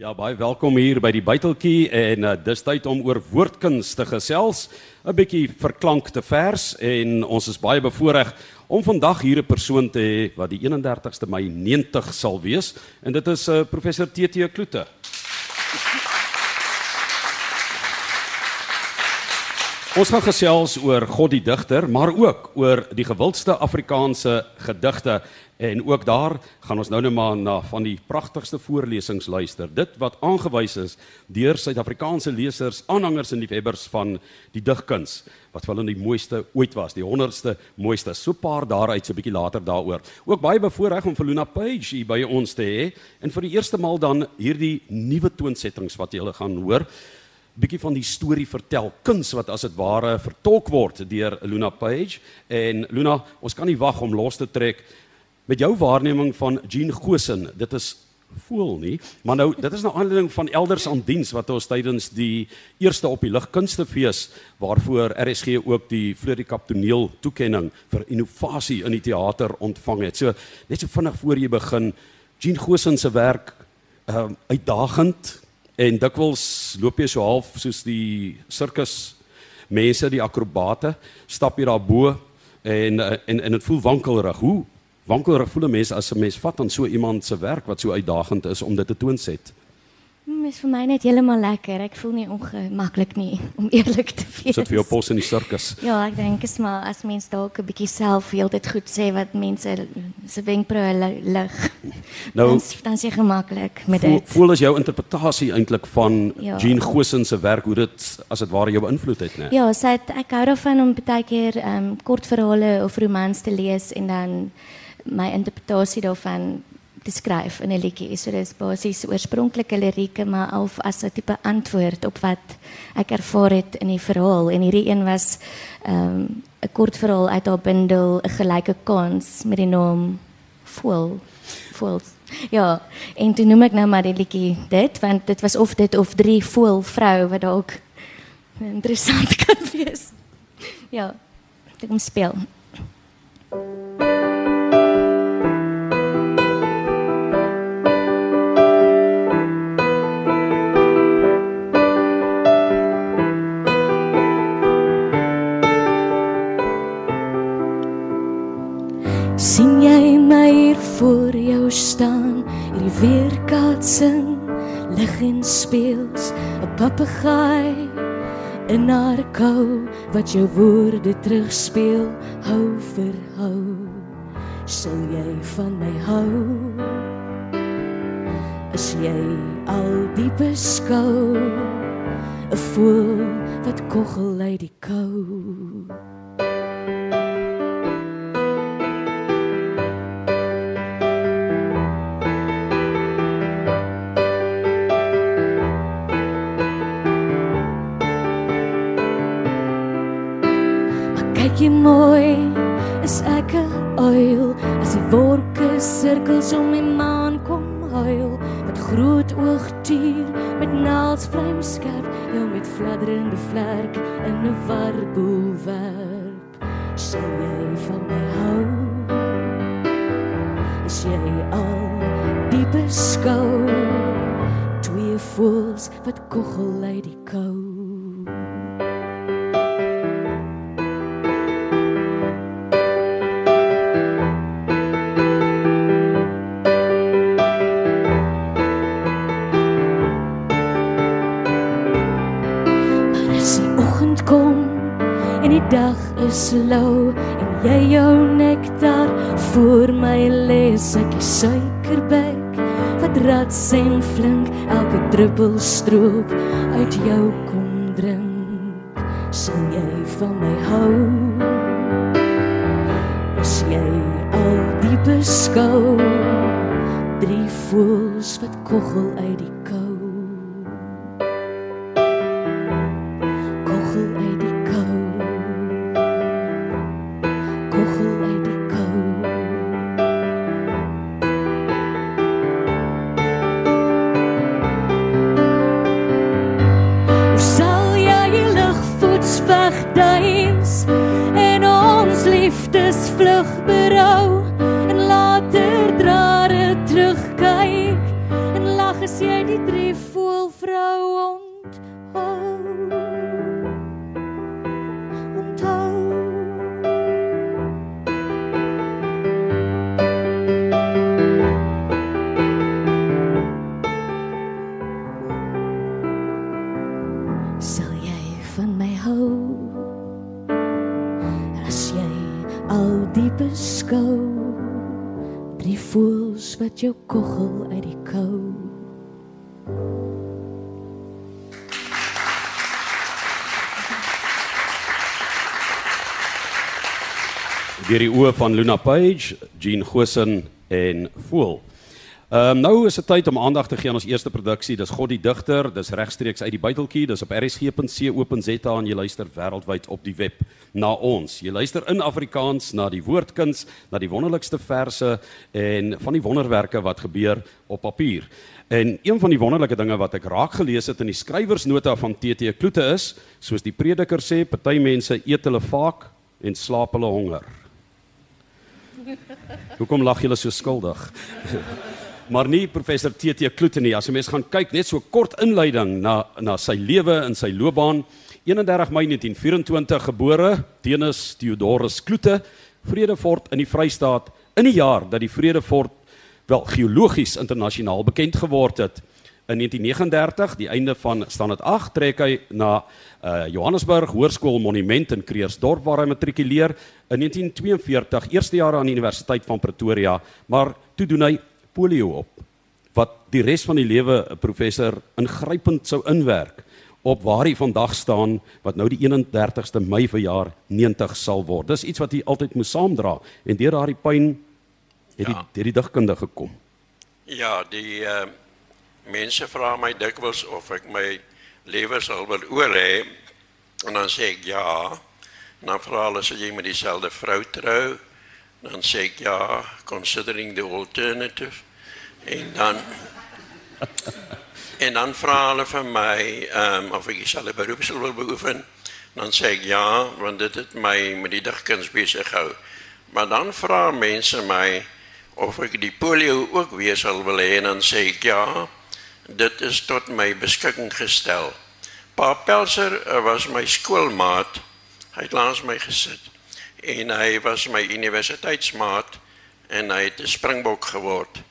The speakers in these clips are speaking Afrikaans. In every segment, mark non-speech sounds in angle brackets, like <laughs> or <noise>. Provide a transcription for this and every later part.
Ja, baie welkom hier by die Byteltjie en uh, dis tyd om oor woordkuns te gesels, 'n bietjie verklankte vers en ons is baie bevoorreg om vandag hier 'n persoon te hê wat die 31ste Mei 90 sal wees en dit is uh, professor TT Kloete. Ons gaan gesels oor God die digter, maar ook oor die gewildste Afrikaanse gedigte En ook daar gaan ons nou net maar na van die pragtigste voorlesings luister. Dit wat aangewys is deur Suid-Afrikaanse lesers, aanhangers en liefhebbers van die digkuns wat vir hulle die mooiste ooit was, die 100ste mooiste. So 'n paar daaruit so 'n bietjie later daaroor. Ook baie bevoorreg om vir Luna Page hier by ons te hê en vir die eerste maal dan hierdie nuwe toonsettings wat julle gaan hoor bietjie van die storie vertel, kuns wat as dit ware vertolk word deur Luna Page en Luna, ons kan nie wag om los te trek met jou waarneming van Jean Gosen, dit is voel nie, maar nou dit is nou aanleiding van elders aan diens wat ons tydens die eerste op die lig kunstefees waarvoor RSG ook die Florikap toneel toekenning vir innovasie in die teater ontvang het. So net so vinnig voor jy begin, Jean Gosen se werk ehm uh, uitdagend en dikwels loop jy so half soos die sirkus mense, die akrobate, stap jy daar bo en en en dit voel wankelrig. Hoe wankelrig voel 'n mens as 'n mens vat aan so iemand se werk wat so uitdagend is om dit te toonset. Mes vir my net heeltemal lekker. Ek voel nie ongemaklik nie om <laughs> eerlik te wees. Sit vir jou pos in die sirkus. Ja, ek dink is maar as mens dalk 'n bietjie self dit goed sê wat mense se wenkbroue lig. <laughs> Nou dan, dan is jy gemaklik met voel, dit. Voel as jou interpretasie eintlik van ja. Jean Gosen se werk hoe dit as dit ware jou beïnvloed het, né? Ja, sê ek hou daarvan om baie keer ehm um, kortverhale of romans te lees en dan my interpretasie daarvan te skryf in 'n liedjie. So dis basies oorspronklike lirieke maar of as 'n tipe antwoord op wat ek ervaar het in die verhaal en hierdie een was ehm, 'n um, kort verhaal uit haar bundel 'n gelyke kans met die naam Voel. Voel. Ja, en toe noem ek nou maar die liedjie dit want dit was of dit of drie voel vrou wat dalk interessant <laughs> kan wees. Ja, ek kom speel. sien staan hierdie weerkaatsing lig en speels 'n papegaai in haar kou wat jou woorde terugspeel hou vir hou sal jy van my hou. As jy al die beskou 'n voel wat kogel uit die kou jy mooi is ek 'n uil. As die wolke sirkels om my maan kom huil met groot oog tuur met naels vlam skerp jou met fladderende vlerk in 'n warboel werp. Sal jy van my hou? As jy al die beskou twee voels wat kogel uit die kou jy jou nektar voor my lees? Ek suikerbek wat rats en flink elke druppel stroop uit jou kom drink. Sal jy van my hou? As jy al die beskou drie voels wat kogel uit die deur die oë van Luna Page, Jean Gosen en Voel. Ehm um, nou is dit tyd om aandag te gee aan ons eerste produksie. Dis God die digter. Dis regstreeks uit die buiteltjie. Dis op rsg.co.za en jy luister wêreldwyd op die web na ons. Jy luister in Afrikaans na die woordkuns, na die wonderlikste verse en van die wonderwerke wat gebeur op papier. En een van die wonderlike dinge wat ek raak gelees het in die skrywersnota van TT Kloete is, soos die prediker sê, party mense eet hulle vaak en slaap hulle honger. Hoekom lag julle so skuldig? <laughs> maar nie professor TT Kloete nie. As jy mens gaan kyk net so kort inleiding na na sy lewe en sy loopbaan. 31 Mei 1924 gebore, Tenus Theodorus Kloete, Vredefort in die Vrystaat in die jaar dat die Vredefort wel geologies internasionaal bekend geword het. In 1939, die einde van standaard 8, trek hy na uh, Johannesburg Hoërskool Monument in Creersdorp waar hy matrikuleer. In 1942, eerste jaar aan die Universiteit van Pretoria, maar toe doen hy polio op wat die res van die lewe 'n professor ingrypend sou inwerk op waar hy vandag staan wat nou die 31ste Mei verjaar 90 sal word. Dis iets wat hy altyd moes saamdra en deur daardie pyn het hy ja. deur die digkunde gekom. Ja, die uh, mense vra my dikwels of ek my lewe sal wil oor hê en dan sê ek ja. Dan vra hulle as jy met dieselfde vrou trou dan sê ek ja, considering the alternative. En dan en dan vra hulle vir my um, of ek dieselfde beroep sal wil beoefen. Dan sê ek ja, want dit het my met die digkuns besig gehou. Maar dan vra mense my of ek die polio ook weer sal wil hê en dan sê ek ja, dit is tot my beskikking gestel. Pa Pelser was my skoolmaat. Hy het langs my gesit en hy was my universiteitsmaat en hy het 'n springbok geword.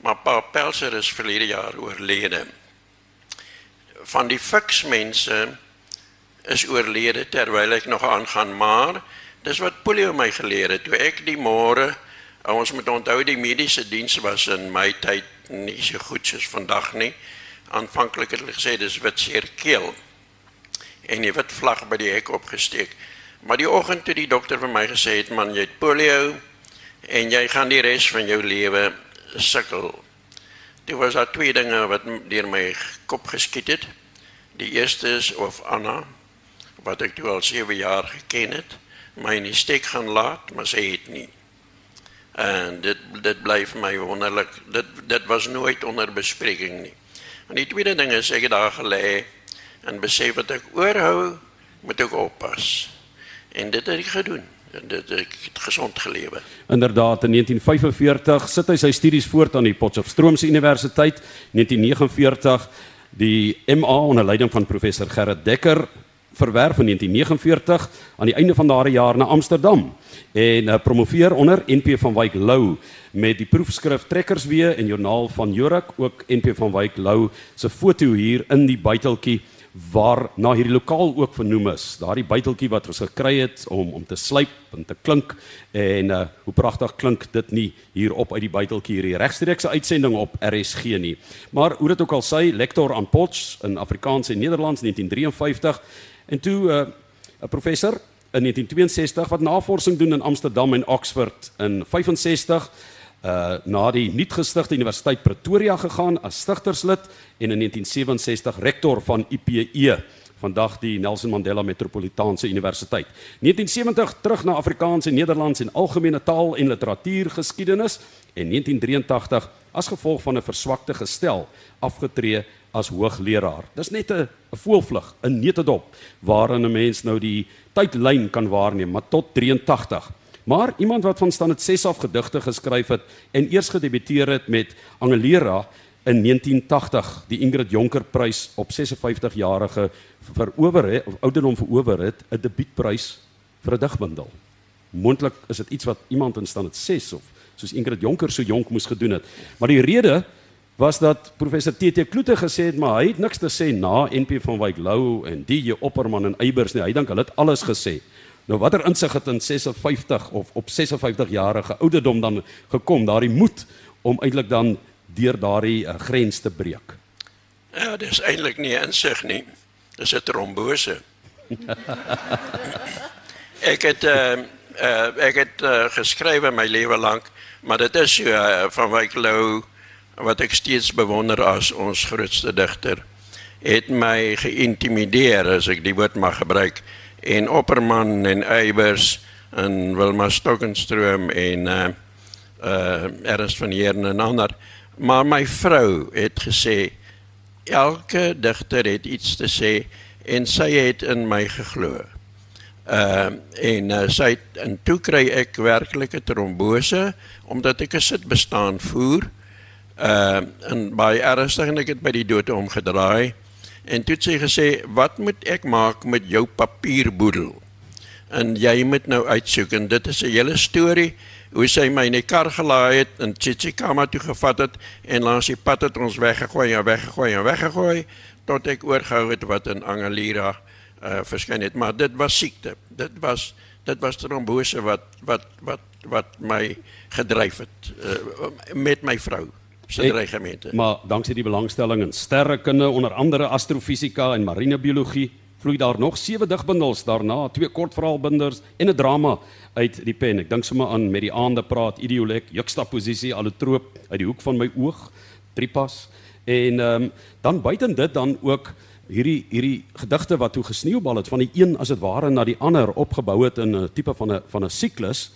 Maar pa Pelser is verlede jaar oorlede. Van die fiks mense is oorlede terwyl ek nog aangaan, maar dis wat polio my geleer het. Toe ek die môre ons moet onthou die mediese diens was in my tyd nie so goed soos vandag nie. Aanvanklik het hulle gesê dis wit seerkeel en die wit vlag by die hek opgesteek. Maar die oggend toe die dokter vir my gesê het man jy het polio en jy gaan die res van jou lewe sukkel. Dit was al twee dinge wat deur my kop geskiet het. Die eerste is of Anna wat ek toe al 7 jaar geken het, my in die steek gaan laat, maar sy het nie. En dit dit bly vir my wonderlik. Dit dit was nooit onder bespreking nie. En die tweede ding is ek het daar gelê en besef wat ek oorhou moet ek oppas. En dit het ek gedoen. En dit het ek gesond gelewe. Inderdaad in 1945 sit hy sy studies voort aan die Potchefstroomse Universiteit. 1949 die MA onder leiding van professor Gerrit Dekker verwerf in 1949 aan die einde van daardie jaar na Amsterdam en uh, promoveer onder NP van Wyk Lou met die proefskrif Trekkerswee en Joernaal van Jorik ook NP van Wyk Lou se foto hier in die buiteltjie waar na hierdie lokaal ook vernoem is. Daardie buiteltjie wat ons gekry het om om te slyp en te klink en uh hoe pragtig klink dit nie hier op uit die buiteltjie hierdie regstreekse uitsending op RSG nie. Maar hoe dit ook al sê, lektor aan Potch in Afrikaans en Nederlands 1953 en toe 'n uh, professor in 1962 wat navorsing doen in Amsterdam en Oxford in 65 uh na die nuutgestigte Universiteit Pretoria gegaan as stigterslid en in 1967 rektor van IPE, vandag die Nelson Mandela Metropolitaanse Universiteit. 1970 terug na Afrikaans en Nederlands en algemene taal en literatuur geskiedenis en 1983 as gevolg van 'n verswakte gestel afgetree as hoogleraar. Dis net 'n voelvlug, 'n netedop waarin 'n mens nou die tydlyn kan waarneem, maar tot 83 Maar iemand wat van standaard 6 af gedigte geskryf het en eers gedebuteer het met Angelera in 1980 die Ingrid Jonker Prys op 56 jarige verower het of ouderdom verower het 'n debuutprys vir 'n digbundel. Moontlik is dit iets wat iemand in stand 6 of soos Ingrid Jonker so jonk moes gedoen het. Maar die rede was dat professor TT Kloete gesê het maar hy het niks te sê na NP van Wyk Lou en DJ Opperman en Eybers nie. Hy dink hulle het alles gesê. Nou watter insig het in 56 of op 56 jarige ouderdom dan gekom, daardie moed om eintlik dan deur daardie uh, grens te breek. Ja, dis eintlik nie insig nie. Dis 'n trombose. <laughs> ek het uh, uh, ek het uh, geskryf my lewe lank, maar dit is uh, van Wyk Lou wat ek steeds bewonder as ons grootste digter het my geïntimideer as ek die woord mag gebruik en Opperman en Eybers en Wilma Stokkenstroom en uh uh Ernst van Heerden en ander maar my vrou het gesê elke digter het iets te sê en sy het in my geglo. Uh en uh, sy en toe kry ek werklike trombose omdat ek 'n sit bestaan voer. Uh en baie ernstig en ek het by die dood omgedraai. En toe het sy gesê, "Wat moet ek maak met jou papierboedel?" En jy moet nou uitsoek en dit is 'n hele storie hoe sy my in die kar gelaai het en Chichikama toe gevat het en langs die pad het ons weggegooi en weggegooi en weggegooi tot ek oorgehou het wat in Angelira uh, verskyn het. Maar dit was siekte. Dit was dit was trombose wat wat wat wat my gedryf het uh, met my vrou se dreigemente. Maar danksy die belangstelling in sterrekunde, onder andere astrofisika en marinebiologie, vloei daar nog sewe digbundels daarna, twee kortverhaalbinders en 'n drama uit die pen. Ek dink sommer aan met die aande praat, idiolek, juxtaposisie, allotroop uit die hoek van my oog, tripas. En ehm um, dan buiten dit dan ook hierdie hierdie gedigte wat toe gesneeubal het van die een as dit ware na die ander opgebou het in 'n tipe van 'n van 'n siklus.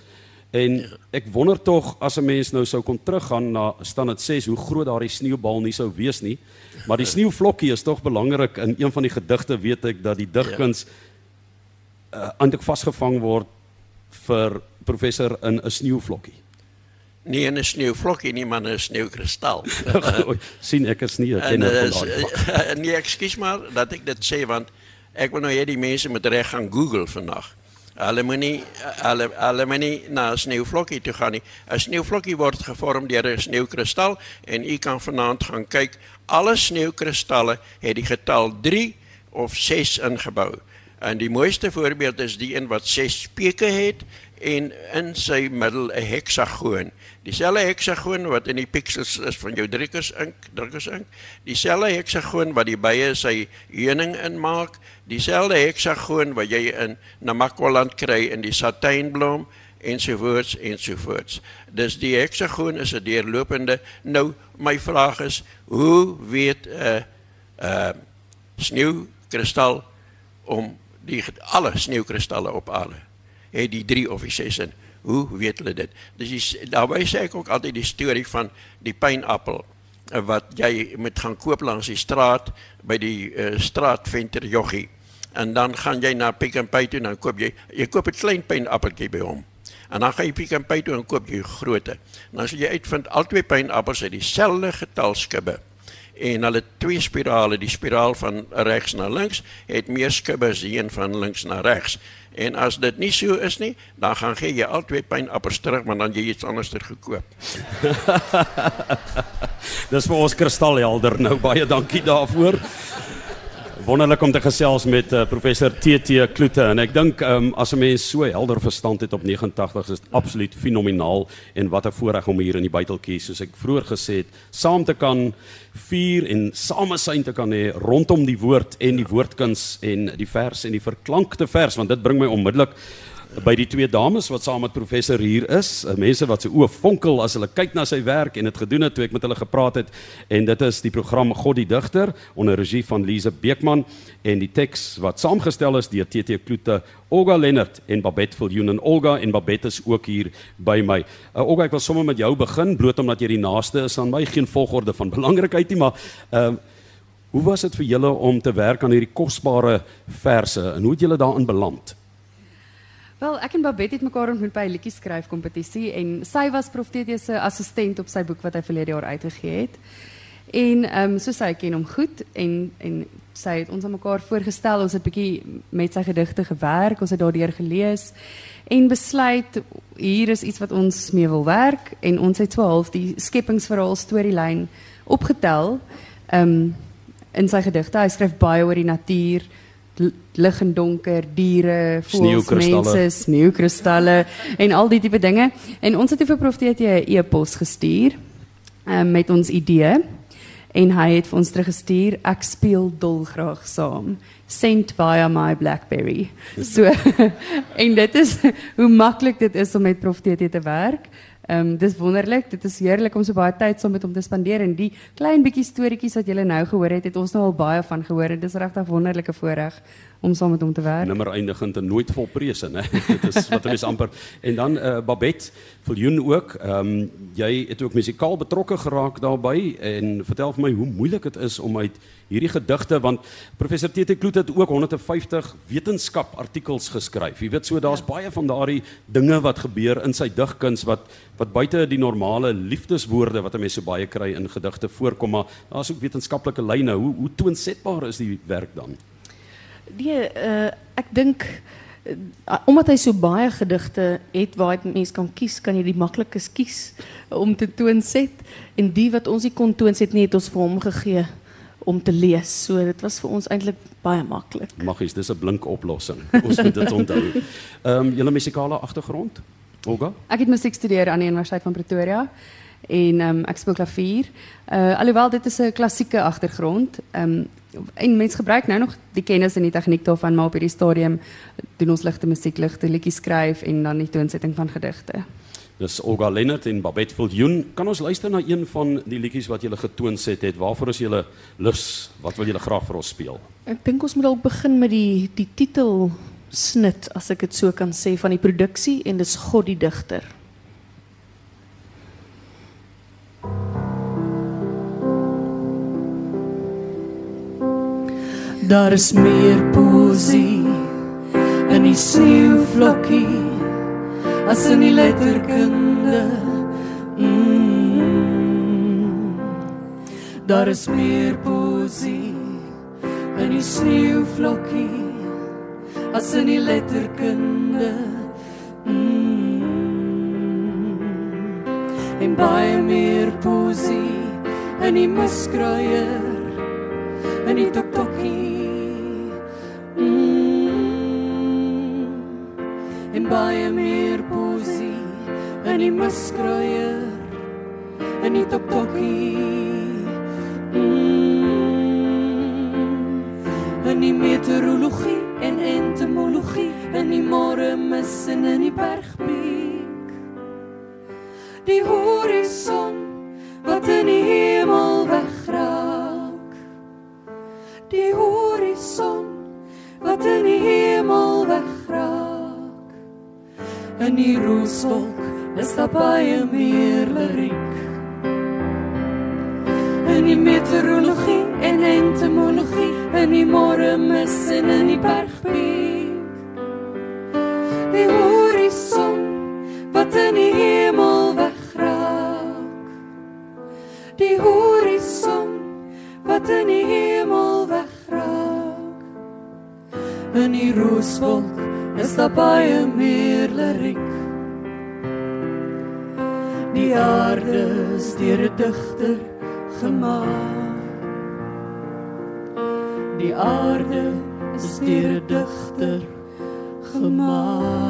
En ek wonder tog as 'n mens nou sou kon teruggaan na standaard 6 hoe groot daardie sneeubal nie sou wees nie. Maar die sneeuvlokkie is tog belangrik in een van die gedigte weet ek dat die digkuns uh, eintlik vasgevang word vir professor in 'n sneeuvlokkie. Nie in 'n sneeuvlokkie nie, maar 'n sneeukristal. <laughs> sien ek is nie 'n kenner van daai. <laughs> Nee, ekskuus maar dat ek dit sê want ek wil nou hê die mense moet reg gaan Google vandag. Hulle moenie hulle hulle moenie na 'n sneeuvlokkie toe gaan nie. 'n Sneeuvlokkie word gevorm deur 'n sneeukristal en u kan vanaand gaan kyk. Alle sneeukristalle het die getal 3 of 6 ingebou. En die mooiste voorbeeld is die een wat 6 speke het en in sy middel 'n heksagoon. Dieselfde heksagoon wat in die pixels is van jou drukkers ink, drukkers ink. Dieselfde heksagoon wat die bye sy heuning inmaak dieselfde heksagoon wat jy in Namakwaland kry in die satijnblom ensovoorts ensovoorts. Dus die heksagoon is 'n deurlopende. Nou my vraag is, hoe weet 'n 'n uh, sneeukristal om die alle sneeukristalle op aarde het die 3 of die 6 in? Hoe weet hulle dit? Dis daarbey sê ek ook altyd die storie van die pynappel wat jy moet gaan koop langs die straat by die uh, straatventer joggie en dan gaan jy na Pick n Pay toe en dan koop jy jy koop 'n klein pynappeltjie by hom. En dan gaan jy Pick n Pay toe en koop jy grootte. En dan sal jy uitvind al twee pynappels het dieselfde getal skibbe. En hulle twee spirale, die spiraal van regs na links het meer skibbe as die een van links na regs. En as dit nie so is nie, dan gaan gee jy al twee pynappels terug, maar dan jy iets anders ter gekoop. <laughs> Dis vir ons kristalhelder nou baie dankie daarvoor wonderlik om te gesels met uh, professor TT Kloete. En ek dink um, as 'n mens so helder verstand het op 89 is dit absoluut fenomenaal en wat 'n voorreg om hier in die buiteltjie soos ek vroeër gesê het saam te kan vier en samesyn te kan hê rondom die woord en die woordkuns en die vers en die verklankte vers want dit bring my onmiddellik by die twee dames wat saam met professor hier is, eh, mense wat se oë fonkel as hulle kyk na sy werk en dit gedoen het toe ek met hulle gepraat het en dit is die program God die digter onder regie van Lise Beekman en die teks wat saamgestel is deur TT Kloete, Olga Lennard en Babette Viljoen en Olga en Babette is ook hier by my. Uh, Olga, ek wil sommer met jou begin bloot omdat jy die naaste is aan my, geen volgorde van <laughs> belangrikheid nie, maar uh, hoe was dit vir julle om te werk aan hierdie kosbare verse en hoe het julle daarin beland? Wel, ek en Babette het mekaar ontmoet by 'n liedjie skryf kompetisie en sy was Prof TT se assistent op sy boek wat hy verlede jaar uitgegee het. En ehm um, so sy ken hom goed en en sy het ons aan mekaar voorgestel. Ons het bietjie met sy gedigte gewerk, ons het daardeur gelees en besluit hier is iets wat ons mee wil werk en ons het so half die skepingsverhaal storielyn opgetel. Ehm um, in sy gedigte, hy skryf baie oor die natuur, lig en donker, diere, voëls, mense, sneeukristalle en al die tipe dinge. En ons het vir Prof TT 'n e-pos gestuur um, met ons idee en hy het vir ons teruggestuur ek speel dolgraag saam. Sent via my blackberry. So <laughs> en dit is <laughs> hoe maklik dit is om met prof TT te werk Ehm um, dis wonderlik, dit is heerlik om so baie tyd saam met hom te spandeer en die klein bietjie storieetjies wat julle nou gehoor het, het ons nou al baie van gehoor en dis regtig wonderlike voorreg om saam met hom te werk. Nimmer eindigend en nooit vol prese, né? <laughs> dit is wat is amper. En dan eh uh, Babette, Viljoen ook. Ehm um, jy het ook musikaal betrokke geraak daarbey en vertel vir my hoe moeilik dit is om uit hierdie gedigte want professor TT Kloet het ook 150 wetenskap artikels geskryf. Jy weet so daar's ja. baie van daardie dinge wat gebeur in sy digkuns wat wat buite die normale liefdeswoorde wat 'n mens so baie kry in gedigte voorkom, maar daar's ook wetenskaplike lyne. Hoe hoe toonsetbaar is die werk dan? Nee, uh, ek dink uh, omdat hy so baie gedigte het waar mens kan kies, kan jy die maklikes kies om te toonset en die wat ons nie kon toonset nie het ons vir hom gegee om te lees. So dit was vir ons eintlik baie maklik. Maggies, dis 'n blink oplossing. <laughs> Ons moet dit onthou. Ehm um, julle musikale agtergrond? Olga? Ek het musiek gestudeer aan die Universiteit van Pretoria en ehm um, ek speel klavier. Uh alhoewel dit is 'n klassieke agtergrond. Ehm um, en mense gebruik nou nog die kennis en die tegniek daarvan maar op hierdie stadium doen ons ligte musiek, ligte liedjies skryf en dan die toonsetting van gedigte. Dis Olga Lennert en Babette Viljoen. Kan ons luister na een van die liedjies wat julle getoon het het? Waarvoor is julle lus? Wat wil julle graag vir ons speel? Ek dink ons moet dalk begin met die die titel snit as ek dit so kan sê van die produksie en dis God die digter. Daar is meer poesie in die sneeuvlokkie as in die letterkunde. Mm. Daar is meer poesie in die sneeuvlokkie as in die letterkunde. Mm. En baie meer poesie in die muskruier in die in die rooswolk is daar baie meer liriek. In die meteorologie en entomologie in die môre mis en in die bergpiek. Die horison wat in die hemel wegraak. Die horison wat in die hemel wegraak. In die rooswolk is daar baie meer liriek die aarde is deur 'n digter gemaak. Die aarde is deur 'n digter gemaak.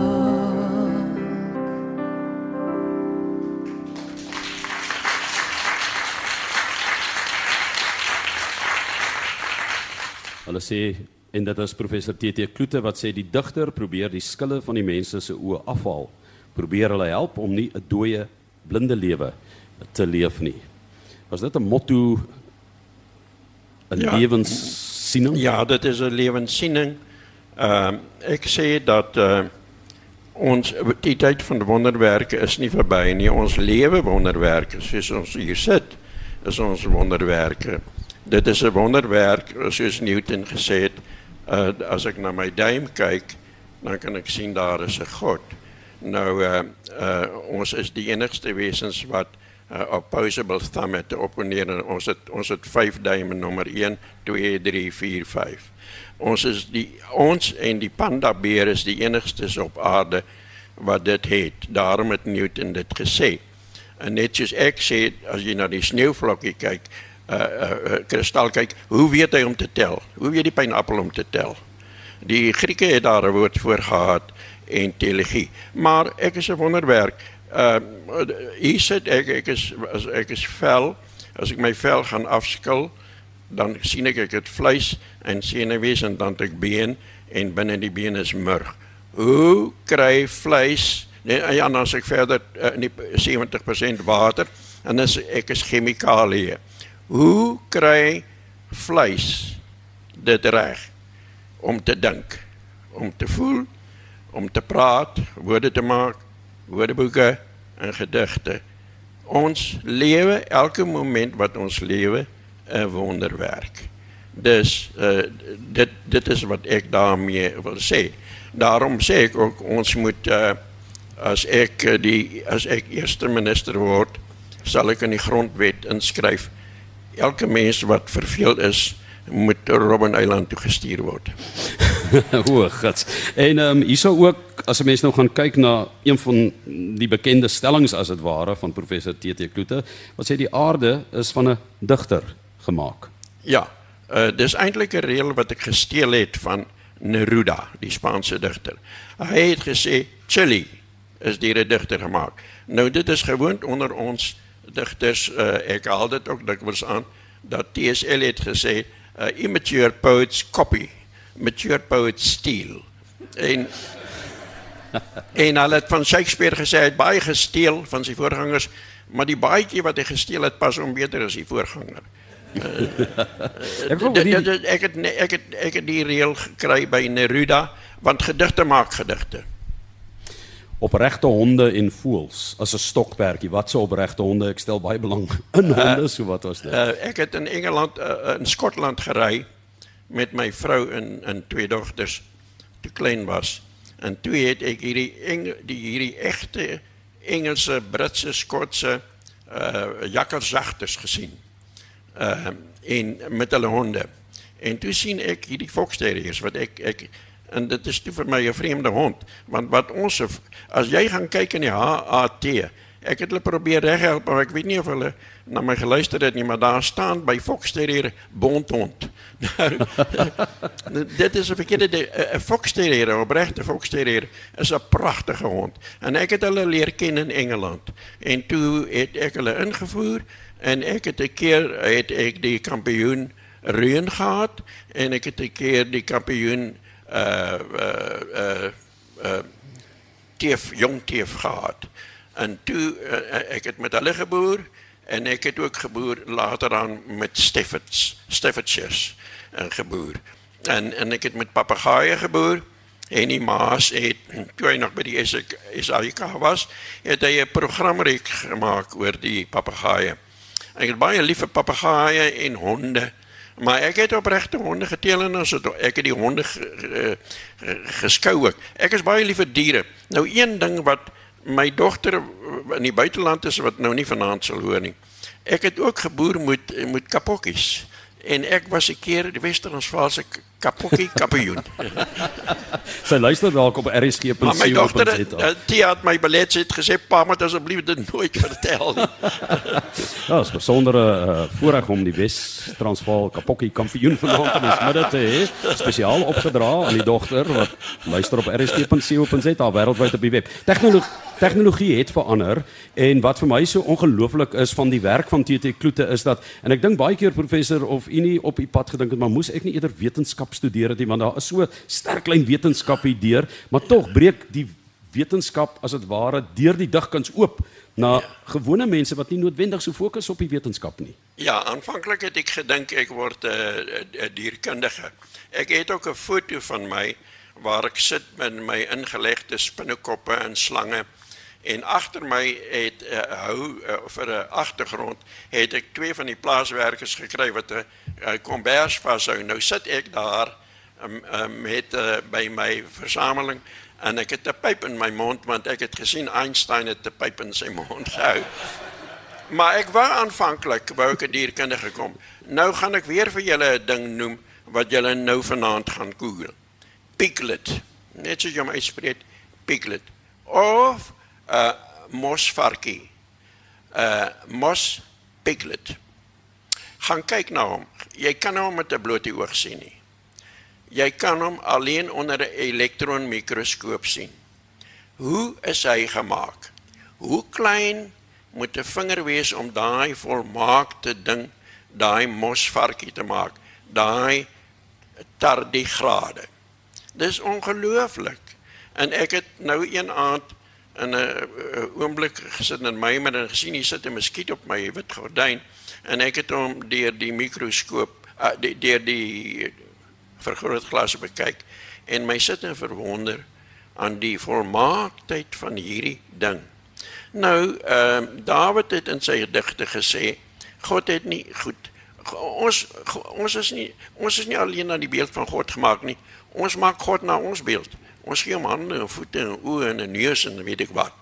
Hulle sê en dit is professor TT Kloete wat sê die digter probeer die skille van die mense se oë afhaal. Probeer hulle help om nie 'n dooie blinde lewe te leef nie. Was dit 'n motto 'n ja. lewenssiening? Ja, dit is 'n lewenssiening. Ehm uh, ek sê dat uh, ons die tyd van wonderwerke is nie verby nie. Ons lewe wonderwerke, soos ons hier sit, is ons wonderwerke. Dit is 'n wonderwerk soos Newton gesê het. Uh, as ek na my duim kyk, dan kan ek sien daar is 'n God. Nou uh, uh, ons is die enigste wesens wat uh, opposable thumb het opponeer en ons het ons het 5 duim nommer 1 2 3 4 5. Ons is die ons en die panda beer is die enigstes op aarde wat dit het. Daarom het Newton dit gesê. En net soos ek sê as jy na die sneeuvlokkie kyk, uh uh, uh kristal kyk, hoe weet hy om te tel? Hoe weet die pineappel om te tel? Die Grieke het daar 'n woord voor gehad intelligie. Maar ek is 'n wonderwerk. Uh, hier sit ek ek is as ek is vel, as ek my vel gaan afskil, dan sien ek ek het vleis en senuwees en dan het ek been en binne die been is murg. Hoe kry vleis nee ja dan as ek verder uh, in die 70% water en dan ek is chemikalieë. Hoe kry vleis dit reg om te dink, om te voel, om te praat, woorde te maak, woordeboeke en gedigte. Ons lewe elke moment wat ons lewe 'n wonderwerk. Dus uh, dit dit is wat ek daarmee wil sê. Daarom sê ek ook ons moet uh, as ek die as ek eerste minister word, sal ek in die grondwet inskryf elke mens wat verveeld is moet Robben Eiland toe gestuur word. <laughs> o, gats. En ehm um, hierso ook as 'n mens nou gaan kyk na een van die bekende stellings as dit ware van professor TT Kloete, wat sê die aarde is van 'n digter gemaak. Ja, uh, dis eintlik 'n reël wat ek gesteel het van Neruda, die Spaanse digter. Hy het gesê Chili is deur 'n digter gemaak. Nou dit is gewoond onder ons uh, ek haal dit ook dikwels aan dat T.S. Eliot gesê uh, immature poets copy, mature poets steal. En <laughs> en hulle het van Shakespeare gesê hy het baie gesteel van sy voorgangers, maar die baadjie wat hy gesteel het pas om beter as die voorganger. Ek het ek het ek het die reël gekry by Neruda want gedigte maak gedigte. Opregte honde en voëls as 'n stokperdjie. Wat se opregte honde? Ek stel baie belang in uh, honde, so wat was dit? Uh, ek het in Engeland uh, in Skotland gery met my vrou en en twee dogters toe klein was. En toe het ek hierdie eng, die hierdie egte Engelse, Britse, Skotse uh jakkersagters gesien. Uh en met hulle honde. En toe sien ek hierdie fox terriers wat ek ek en dit is toe vir my 'n vreemde hond. Want wat ons as jy gaan kyk in die HAT ek het hulle probeer reghelp maar ek weet nie of hulle na my geluister het nie maar daar staan by Fox Terrier bondhond. <laughs> Nou, dit is 'n verkeerde 'n Fox Terrier 'n opregte Fox Terrier is 'n pragtige hond. En ek het hulle leer in Engeland. En toe het ek hulle ingevoer en ek het 'n keer het ek die kampioen reën gehad en ek het 'n keer die kampioen uh uh uh, uh jong teef gehad. En toe uh, ek het met hulle geboer en ek het ook geboer later aan met Steffens, Steffensjes en geboer. En en ek het met papegaaie geboer en die maas het toe hy nog by die SAIK was, het hy 'n programreek gemaak oor die papegaaie. Ek het baie lief vir papegaaie en honde. Maar ek het opregte honde geteel en ons het ek het die honde geskou ook. Ek is baie lief vir diere. Nou een ding wat my dogter in die buiteland is wat nou nie vanaand sal hoor nie. Ek het ook geboer met met kapokkies en ek was 'n keer die Westerlandsvaalse kapokkie kampioen. <laughs> Sy luister dalk op RSG.co.za. Maar my dogter uh, Tia het my belet het gesê pa moet asseblief dit nooit vertel nie. <laughs> ja, is 'n besondere uh, voorreg om die Wes-Transvaal kapokkie kampioen vanaand in ons midde te hê, spesiaal opgedra aan die dogter wat luister op RSG.co.za wêreldwyd op die web. Tegnologie tegnologie het verander en wat vir my so ongelooflik is van die werk van TT Kloete is dat en ek dink baie keer professor of u nie op u pad gedink het maar moes ek nie eerder wetenskap studeer het nie want daar is so sterk klein wetenskap hier deur, maar tog breek die wetenskap as dit ware deur die digkuns oop na ja. gewone mense wat nie noodwendig so fokus op die wetenskap nie. Ja, aanvanklik het ek gedink ek word 'n uh, uh, dierkundige. Ek het ook 'n foto van my waar ek sit met my ingelegde spinnekoppe en slange en agter my het 'n uh, hou uh, vir 'n agtergrond het ek twee van die plaaswerkers gekry wat 'n uh, kombers vashou. Nou sit ek daar um, um, met uh, by my versameling en ek het 'n pyp in my mond want ek het gesien Einstein het 'n pyp in sy mond gehou. Maar ek wou aanvanklik wou ek 'n dierkundige kom. Nou gaan ek weer vir julle 'n ding noem wat julle nou vanaand gaan Google. Piglet. Net soos jy hom uitspreek, piglet. Of uh, mosvarkie. 'n uh, Mos piglet. Gaan kyk na hom. Jy kan hom met 'n blote oog sien nie. Jy kan hom alleen onder 'n elektronmikroskoop sien. Hoe is hy gemaak? Hoe klein moet 'n vinger wees om daai volmaakte ding, daai mosvarkie te maak? Daai tardigrade. Dis ongelooflik. En ek het nou een aand in 'n oomblik gesit in my maar en gesien hier sit 'n muskiet op my wit gordyn en ek het hom deur die mikroskoop uh, deur die vergrootglas bekyk en my sit en verwonder aan die volmaaktheid van hierdie ding. Nou, ehm uh, Dawid het in sy gedigte gesê God het nie goed ons ons is nie ons is nie alleen na die beeld van God gemaak nie. Ons maak God na ons beeld. Ons gee hom hande en voete en oë en 'n neus en weet ek wat.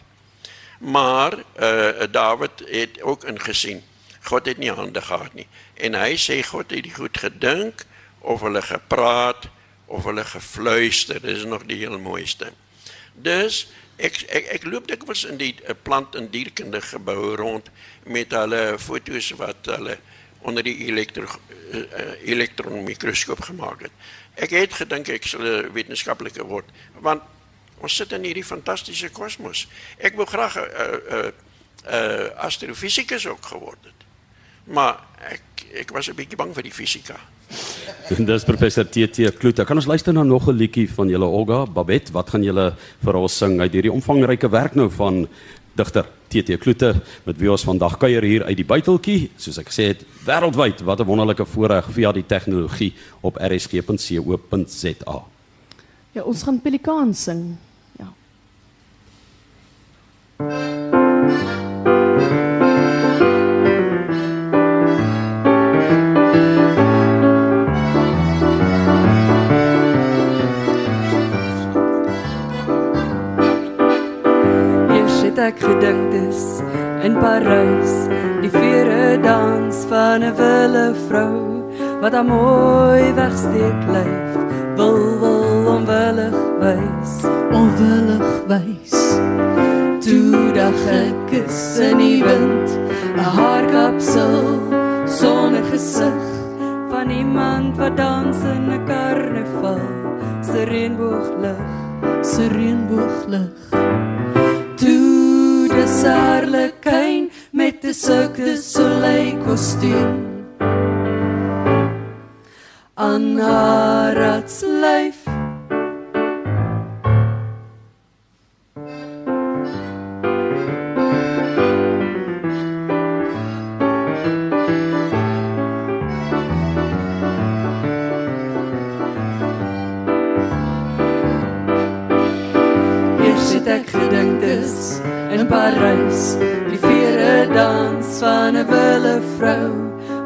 Maar eh uh, Dawid het ook ingesien God het nie hande gehad nie. En hy sê God het die goed gedink of hulle gepraat of hulle gefluister. Dis is nog die heel mooiste. Dus ek ek ek loop dikwels in die eh, plant en dierkunde gebou rond met hulle foto's wat hulle onder die elektro uh, elektronmikroskoop gemaak het. Ek het gedink ek sou 'n wetenskaplike word want ons sit in hierdie fantastiese kosmos. Ek wou graag 'n uh, 'n uh, uh, astrofisikus ook geword het. Maar ek ek was 'n bietjie bang vir die fisika. <laughs> Dis professor TT Kloete. Kan ons luister na nog 'n liedjie van julle Olga Babet? Wat gaan julle vir ons sing uit hierdie omvangryke werk nou van digter TT Kloete met wie ons vandag kuier hier uit die buiteltjie, soos ek gesê het, wêreldwyd. Wat 'n wonderlike voorreg via die tegnologie op rsg.co.za. Ja, ons gaan Pelikaan sing. Ja. Ek gedink dis in Parys die vere dans van 'n wille vrou wat haar mooi wegsteek lyf wil wil onwillig wys Onwillig wys. toe dag ek in die wind 'n haarkapsel sonder gesig van iemand wat dans in 'n karnaval se reënbooglig Se reënbooglig. Harlekin met 'n Cirque du Soleil kostuum. Aan haar ratslyf gedink dis in Parys die vere dans van 'n wille vrou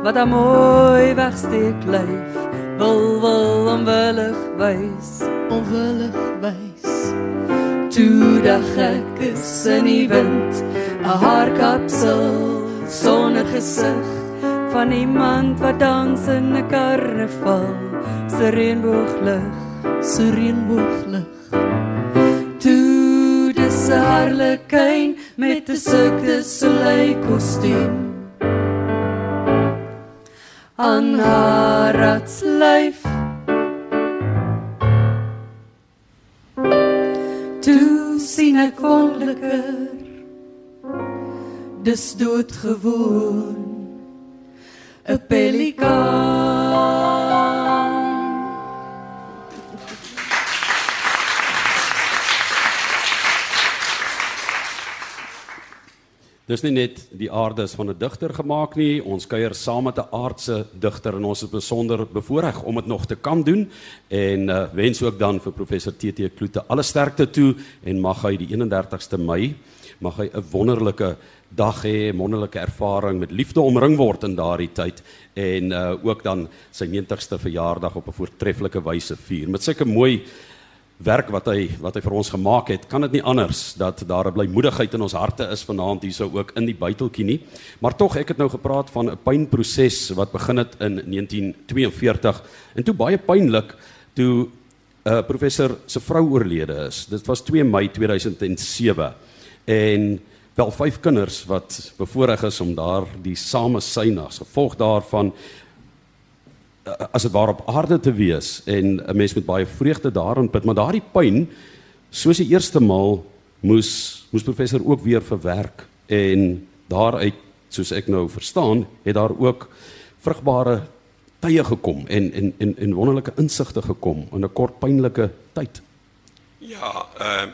wat haar mooi wegsteek lyf wil wil onwillig wys Onwillig wys. toe dag ek is in die wind 'n haarkapsel sonder gesig van iemand wat dans in 'n karnaval se reënbooglig Se reënbooglig. 'n harlekin met 'n du Soleil kostuum. Aan haar ratslyf toe sien ek wonderliker dis doodgewoon. 'n pelikaan Dis nie net die aardes van 'n digter gemaak nie, ons kuier saam met 'n aardse digter en ons is besonder bevoorreg om dit nog te kan doen en uh, wens ook dan vir professor TT Kloete alle sterkte toe en mag hy die 31ste Mei mag hy 'n wonderlike dag hê, wonderlike ervaring met liefde omring word in daardie tyd en uh, ook dan sy 90ste verjaardag op 'n voortreffelike wyse vier. Met sulke mooi werk wat hy wat hy vir ons gemaak het, kan dit nie anders dat daar 'n blymoedigheid in ons harte is vanaand hierso ook in die buiteltjie nie. Maar tog ek het nou gepraat van 'n pynproses wat begin het in 1942 en toe baie pynlik toe 'n uh, professor se vrou oorlede is. Dit was 2 Mei 2007 en wel vyf kinders wat bevoorreg is om daar die same synas gevolg daarvan Eh, as dit waar op aarde te wees en 'n mens met baie vreugde daarin put, maar daardie pyn soos die eerste maal moes moes professor ook weer verwerk en daaruit soos ek nou verstaan, het daar ook vrugbare tye gekom en en en en wonderlike insigte gekom in 'n kort pynlike tyd. Ja, uh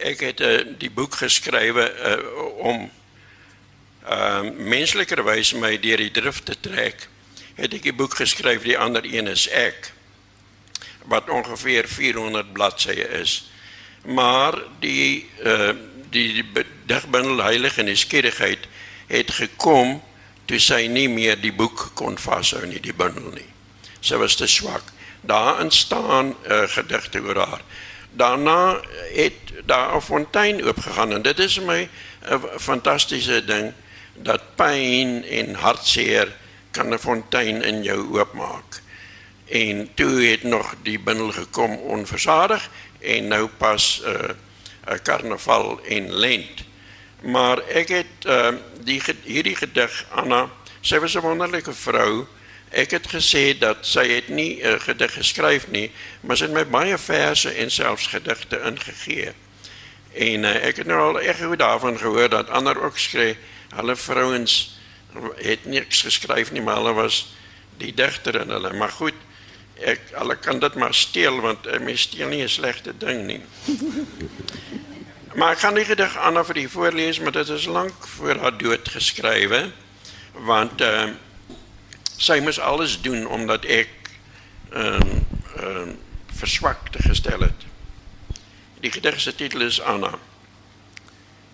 ek het uh, die boek geskrywe uh, om uh menslikerwys my deur die drif te trek het ek 'n boek geskryf, die ander een is ek wat ongeveer 400 bladsye is. Maar die uh die, die digbundel Heilige Nuuskierigheid het gekom toe sy nie meer die boek kon vashou nie, die bundel nie. Sy was te swak. Daarin staan uh, gedigte oor haar. Daarna het daar 'n fontein oopgegaan en dit is my 'n fantastiese ding dat pyn en hartseer kan 'n fontein in jou oopmaak. En toe het nog die bindel gekom onversadig en nou pas 'n uh, 'n karnaval en lent. Maar ek het uh, die hierdie gedig Anna, sy was 'n wonderlike vrou. Ek het gesê dat sy het nie 'n uh, gedig geskryf nie, maar sy het my baie verse en selfs gedigte ingegee. En uh, ek het nou al ek het daarvan gehoor dat ander ook skree, hulle vrouens het niks geskryf nie, maar hulle was die digter in hulle. Maar goed, ek hulle kan dit maar steel want 'n mens steel nie 'n slegte ding nie. <laughs> maar ek gaan die gedig aan vir die voorlees, maar dit is lank voor haar dood geskrywe want ehm uh, sy moes alles doen omdat ek ehm uh, ehm uh, verswakte gestel het. Die gedig se titel is Anna.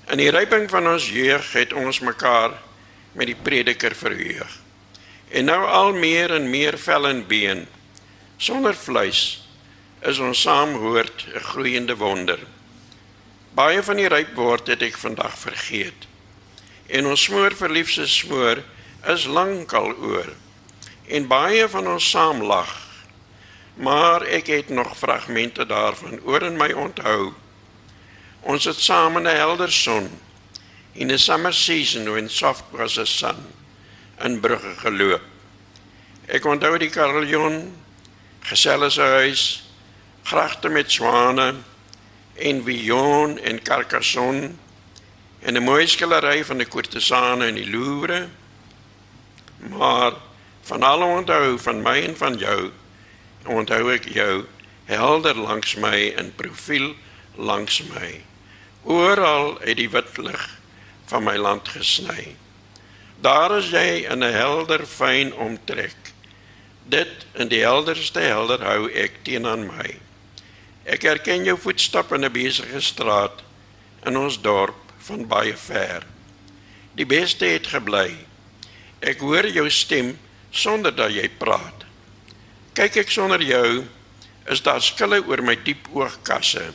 In die ryping van ons jeug het ons mekaar met die prediker verheug. En nou al meer en meer vel en been sonder vleis is ons saamhoort 'n groeiende wonder. Baie van die ryp word het ek vandag vergeet. En ons smoor verliefse smoor is lankal oor. En baie van ons saamlag. Maar ek het nog fragmente daarvan oor in my onthou. Ons het saam in 'n helder son in the summer season when soft was the sun in Brugge geloop. Ek onthou die Kareljon, gesellese huis, gragte met swane en Vion en Carcassonne en 'n mooi skildery van die kourtesane in die Louvre. Maar van alle onthou van my en van jou, onthou ek jou helder langs my in profiel langs my. Oral uit die wit lig van my land gesny. Daar is jy in 'n helder fyn omtrek. Dit in die helderste helder hou ek teenoor my. Ek herken jou voetstappe in 'n besige straat in ons dorp van baie ver. Die beste het gebly. Ek hoor jou stem sonder dat jy praat. Kyk ek sonder jou, is daar skille oor my diep oogkasse.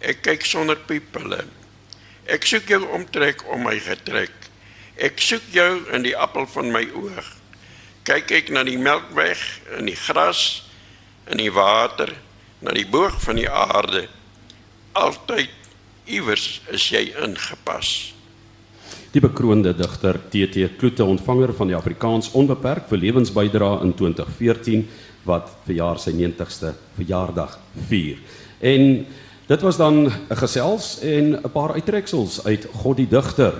Ek kyk sonder pupille. Ek soek jou omtrek om my getrek. Ek soek jou in die appel van my oog. Kyk ek na die melkweg in die gras in die water, na die boog van die aarde. Altyd iewers is jy ingepas. Die bekroonde digter TT Kloete ontvanger van die Afrikaans Onbeperk vir lewensbydra in 2014 wat verjaar sy 90ste verjaardag vier. En Dit was dan 'n gesels en 'n paar uittreksels uit God die digter.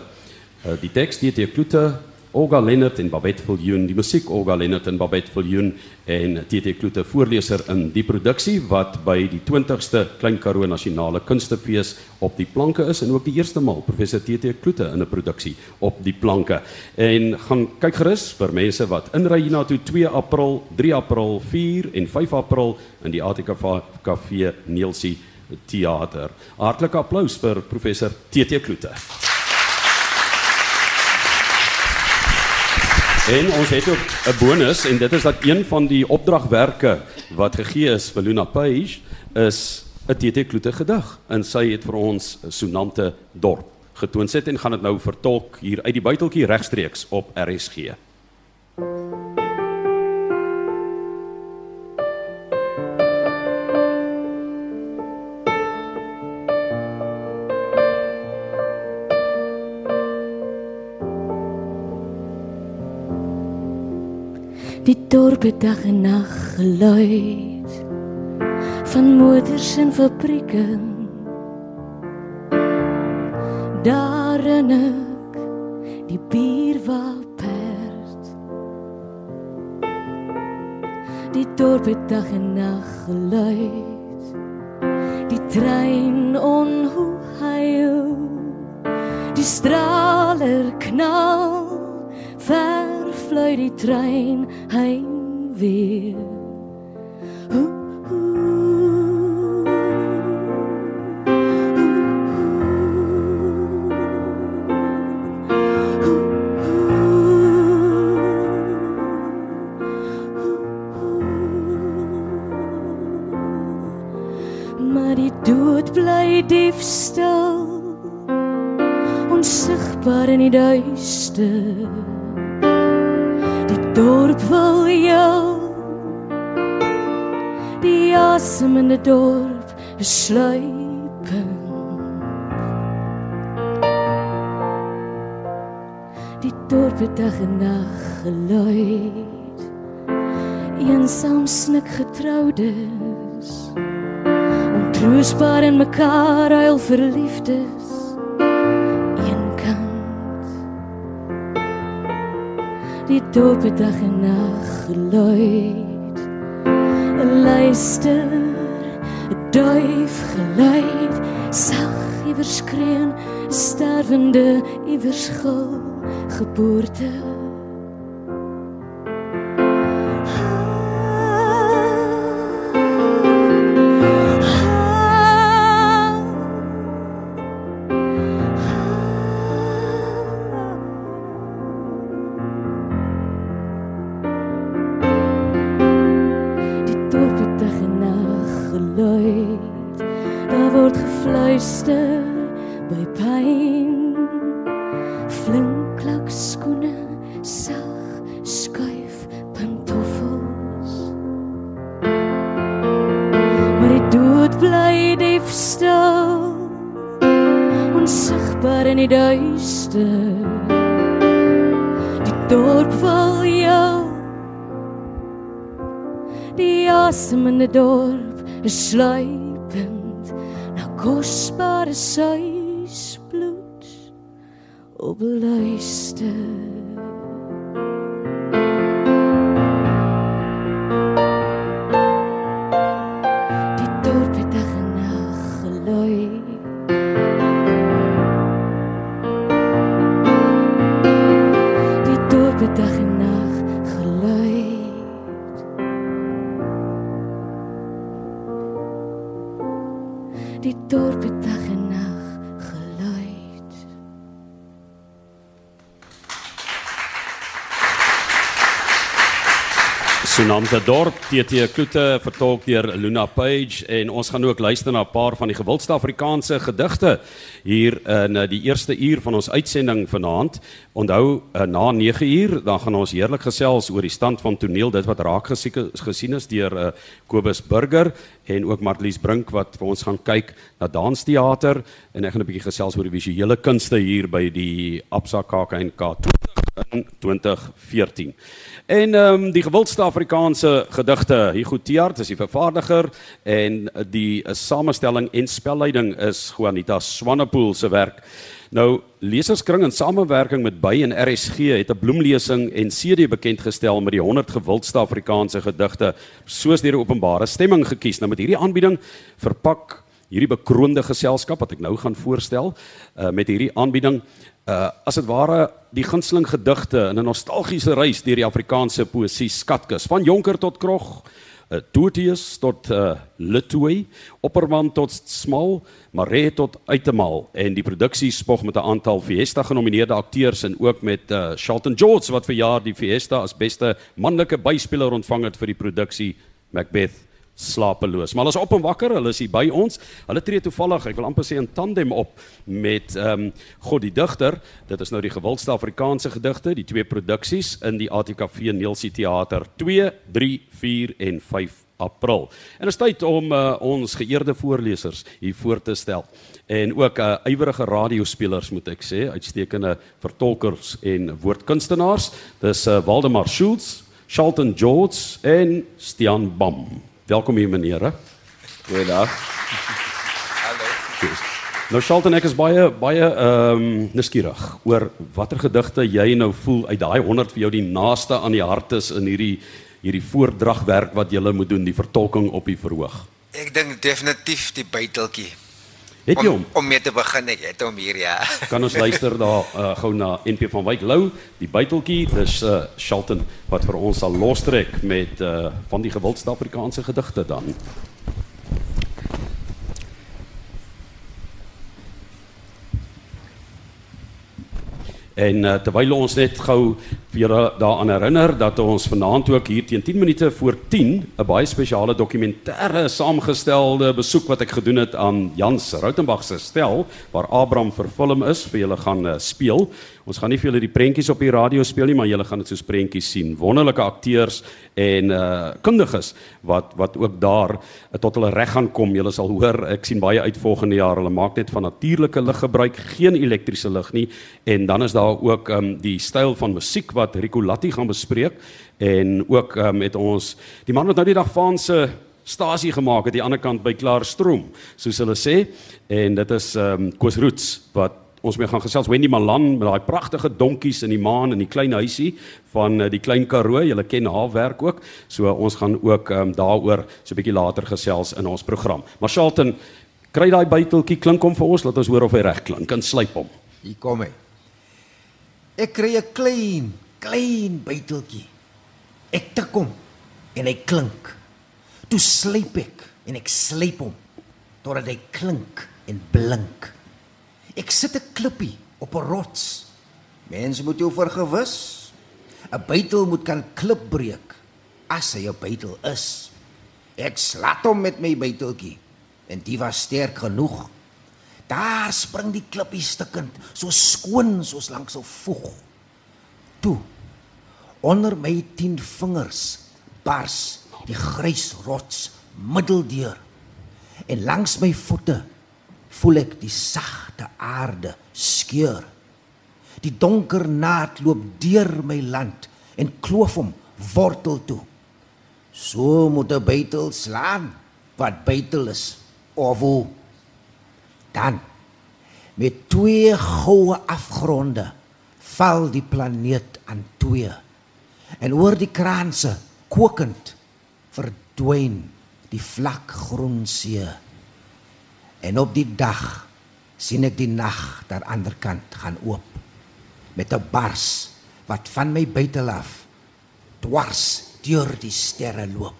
Uh, die teks die het Kloete, Olga Lennert en Babette Viljoen, die musiek Olga Lennert en Babette Viljoen en TT Kloete voorleser in die produksie wat by die 20ste Klein Karoo Nasionale Kunstefees op die planke is en ook die eerste maal professor TT Kloete in 'n produksie op die planke. En gaan kyk gerus vir mense wat inry hiernatoe 2 April, 3 April, 4 en 5 April in die ATKV Kafee Neelsie teater. Hartlike applous vir professor TT Kloete. En ons het ook 'n bonus en dit is dat een van die opdragwerke wat gegee is vir Luna Page is 'n TT Kloete gedig en sy het vir ons Sonante Dorp getoon sit en gaan dit nou vertolk hier uit die buiteltjie regstreeks op RSG. Die dorp het dag en nag geluid van motors en fabrieke. Daarin ek die bier waperd. Die dorp het dag en nag geluid. Die trein onhuil. Die straler knal ver vlui die trein heen weer. Oeh, Maar die dood bly diefstal Onsigbaar in die duister dorp wil jou. Die asem in die dorp is sluipend. Die dorp het dag en nag geluid. Eensaam snik getroudes Ontroostbaar in mekaar huil verliefdes Die dorp het dag en nag geluid. Luister, 'n duif geluid. Sag iewers skreeu, 'n sterwende iewers gil geboorte sluipend na kosbare suisbloed op luister. Sonante Dorp, TT Kloete vertolk deur Luna Page. En ons gaan ook luister na 'n paar van die gewildste Afrikaanse gedigte hier in eh, die eerste uur van ons uitsending vanaand. Onthou eh, na 9 uur dan gaan ons heerlik gesels oor die stand van toneel, dit wat raak gesien is deur uh, Kobus Burger en ook Marlies Brink wat vir ons gaan kyk na dansteater en ek gaan 'n bietjie gesels oor die visuele kunste hier by die Absa KAKNK 20 in 2014. En ehm um, die gewildste Afrikaanse gedigte, Hugo Tiaart is die vervaardiger en die uh, samestelling en spelleiding is Juanita Swanepoel se werk. Nou Leserskring in samewerking met By en RSG het 'n bloemlesing en CD bekend gestel met die 100 gewildste Afrikaanse gedigte soos deur 'n openbare stemming gekies. Nou met hierdie aanbieding verpak hierdie bekroonde geselskap wat ek nou gaan voorstel uh, met hierdie aanbieding uh as dit ware die gunsteling gedigte in 'n nostalgiese reis deur die Afrikaanse poësie skatkis van Jonker tot Krog, uh, Tootius tot uh, Litoy, Opperman tot Smal, Maree tot Uitemaal. En die produksie spog met 'n aantal Fiesta genomineerde akteurs en ook met uh, Shelton George wat vir jaar die Fiesta as beste manlike byspeler ontvang het vir die produksie Macbeth slapeloos. Maar hulle is op en wakker, hulle is hier by ons. Hulle tree toevallig, ek wil amper sê in tandem op met ehm um, God die digter. Dit is nou die gewildste Afrikaanse gedigte, die twee produksies in die ATKV Neelsie Theater 2, 3, 4 en 5 April. En dit is tyd om uh, ons geëerde voorlesers hier voor te stel en ook uh, ywerige radiospelers moet ek sê, uitstekende vertolkers en woordkunstenaars. Dis uh, Waldemar Schultz, Charlton George en Stian Bam. Welkom hier menere. Goeiedag. Hallo. Nou Charlton, ek is baie baie ehm um, nuuskierig oor watter gedigte jy nou voel uit daai 100 vir jou die naaste aan die hart is in hierdie hierdie voordragwerk wat jy moet doen, die vertolking op die verhoog. Ek dink definitief die buiteltjie. Het jy hom? Om, om mee te begin, ek het hom hier ja. <laughs> Kan ons luister daar uh, gou na NP van Wyk Lou, die buiteltjie, dis uh, Charlton wat vir ons sal lostrek met uh, van die gewildste Afrikaanse gedigte dan. En uh, terwyl ons net gou vir julle daaraan herinner dat ons vanaand ook hier teen 10 minute voor 10 'n baie spesiale dokumentêre saamgestelde besoek wat ek gedoen het aan Jans Rautenbach se stel waar Abraham vervilm is vir julle gaan uh, speel. Ons gaan nie vir julle die prentjies op die radio speel nie, maar julle gaan dit soos prentjies sien. Wonderlike akteurs en uh kundiges wat wat ook daar uh, tot hulle reg gaan kom. Julle sal hoor, ek sien baie uit volgende jaar. Hulle maak net van natuurlike lig gebruik, geen elektriese lig nie. En dan is daar ook um die styl van musiek wat Rico Latti gaan bespreek en ook um met ons die man wat nou die dag van se stasie gemaak het aan die ander kant by Klaarstroom, soos hulle sê. En dit is um Koos Roots wat ons mee gaan gesels Wendy Malan met daai pragtige donkies in die maan in die klein huisie van uh, die klein Karoo. Julle ken haar werk ook. So ons gaan ook um, daaroor so 'n bietjie later gesels in ons program. Maar Charlton, kry daai buiteltjie klink hom vir ons, laat ons hoor of hy reg klink. Kan slyp hom. Hier kom hy. Ek kry 'n klein, klein buiteltjie. Ek tik hom en hy klink. Toe slyp ek en ek slyp hom totdat hy klink en blink. Ek sit 'n klippie op 'n rots. Mense moet jou vergewis. 'n Bytel moet kan klip breek as hy 'n bytel is. Ek slat hom met my byteltjie en dit was sterk genoeg. Daar spring die klippie stukkend, so skoon soos langs 'n voeg. Toe onder my 10 vingers bars die grys rots middeldeur en langs my voete voel ek die sagte aarde skeur. Die donker naad loop deur my land en kloof hom wortel toe. So moet 'n bytel slaan wat bytel is of hoe. Dan met twee goue afgronde val die planeet aan twee. En oor die kraanse kokend verdwyn die vlak groen see. En op die dag sien ek die nag daar ander kant gaan oop met 'n bars wat van my buite af dwars deur die sterre loop.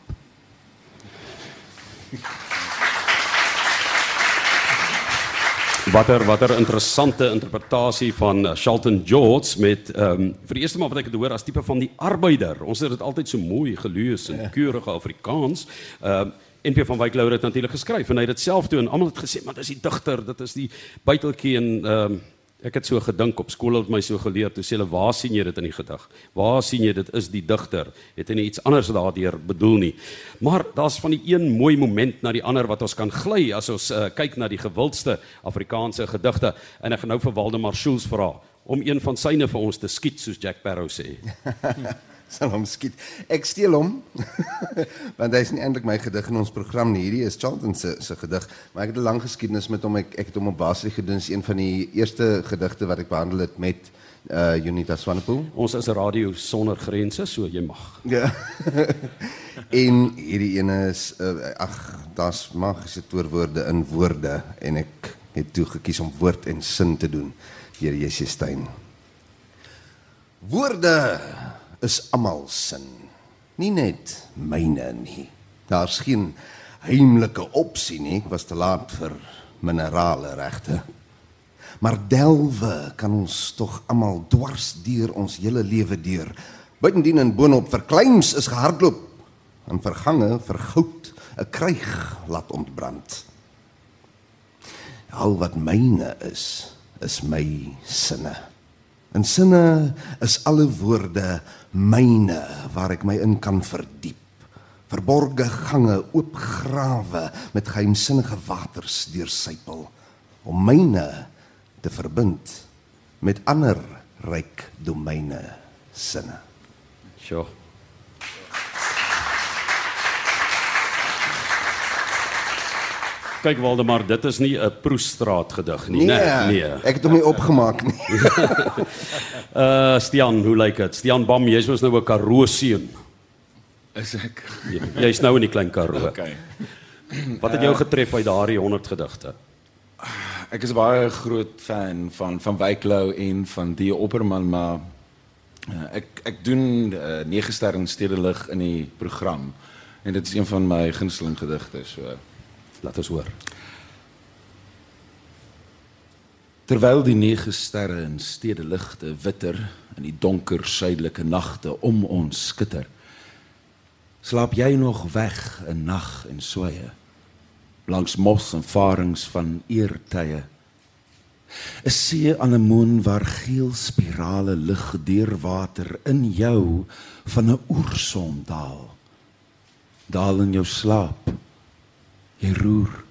Watter watter interessante interpretasie van uh, Shelton George met ehm um, vir die eerste maal wat ek dit hoor as tipe van die arbeider. Ons het dit altyd so mooi gelees in keurige Afrikaans. Ehm uh, NP van Wyk Louw het natuurlik geskryf en hy het dit self doen. Almal het gesê, "Maar dis die digter, dit is die buiteltjie en ehm um, ek het so gedink op skool het my so geleer toe sê hulle, "Waar sien jy dit in die gedig? Waar sien jy dit is die digter? Het hy nie iets anders daardeur bedoel nie?" Maar daar's van die een mooi moment na die ander wat ons kan gly as ons uh, kyk na die gewildste Afrikaanse gedigte en ek gaan nou vir Waldemar Schulz vra om een van syne vir ons te skiet soos Jack Barrow sê. <laughs> sal hom skiet. Ek steel hom <laughs> want hy is nie eintlik my gedig in ons program nie. Hierdie is Charlton se se gedig, maar ek het 'n lang geskiedenis met hom. Ek ek het hom op basis gedoen. Dit is een van die eerste gedigte wat ek behandel het met uh Unita Swanepoel. Ons is 'n radio sonder grense, so jy mag. Ja. <laughs> en hierdie ene is uh, ag, daar's magiese toorwoorde in woorde en ek het toe gekies om woord en sin te doen. Here Jessie Stein. Woorde is almal sin. Nie net myne nie. Daar's geen heimlike opsie nie. Ek was te laat vir minerale regte. Maar delwe kan ons tog almal dwars deur ons hele lewe deur. Buitendien en boonop verkleins is gehardloop en vergange vir goud 'n kryg laat ontbrand. Al wat myne is, is my sinne. In sinne is alle woorde myne waar ek my in kan verdiep. Verborge gange, oop grawe met geheimsinnige waters deursypel om myne te verbind met ander ryk domeine sinne. Sjoe. Kyk Waldemar, dit is nie 'n Proestraat gedig nie, Nee, né? Nee. ek het hom nie opgemaak nie. Uh <laughs> Stian, hoe lyk dit? Stian Bam, jy's mos nou 'n Karoo seun. Is ek? Jy- Jy's nou in die klein Karoo. Okay. Wat het jou getref uit daardie 100 gedigte? Ek is baie groot fan van van Wyklou en van die Opperman, maar uh, ek ek doen uh, 9 ster in Stedelig in die program en dit is een van my gunsteling gedigte, so laat ons hoor. Terwyl die nege sterre in stedeligte witter in die donker suidelike nagte om ons skitter, slaap jy nog weg in nag en swye langs mos en farings van eertye. 'n See anemoon waar geel spirale lig deur water in jou van 'n oersom daal. Daal in jou slaap. Jy roer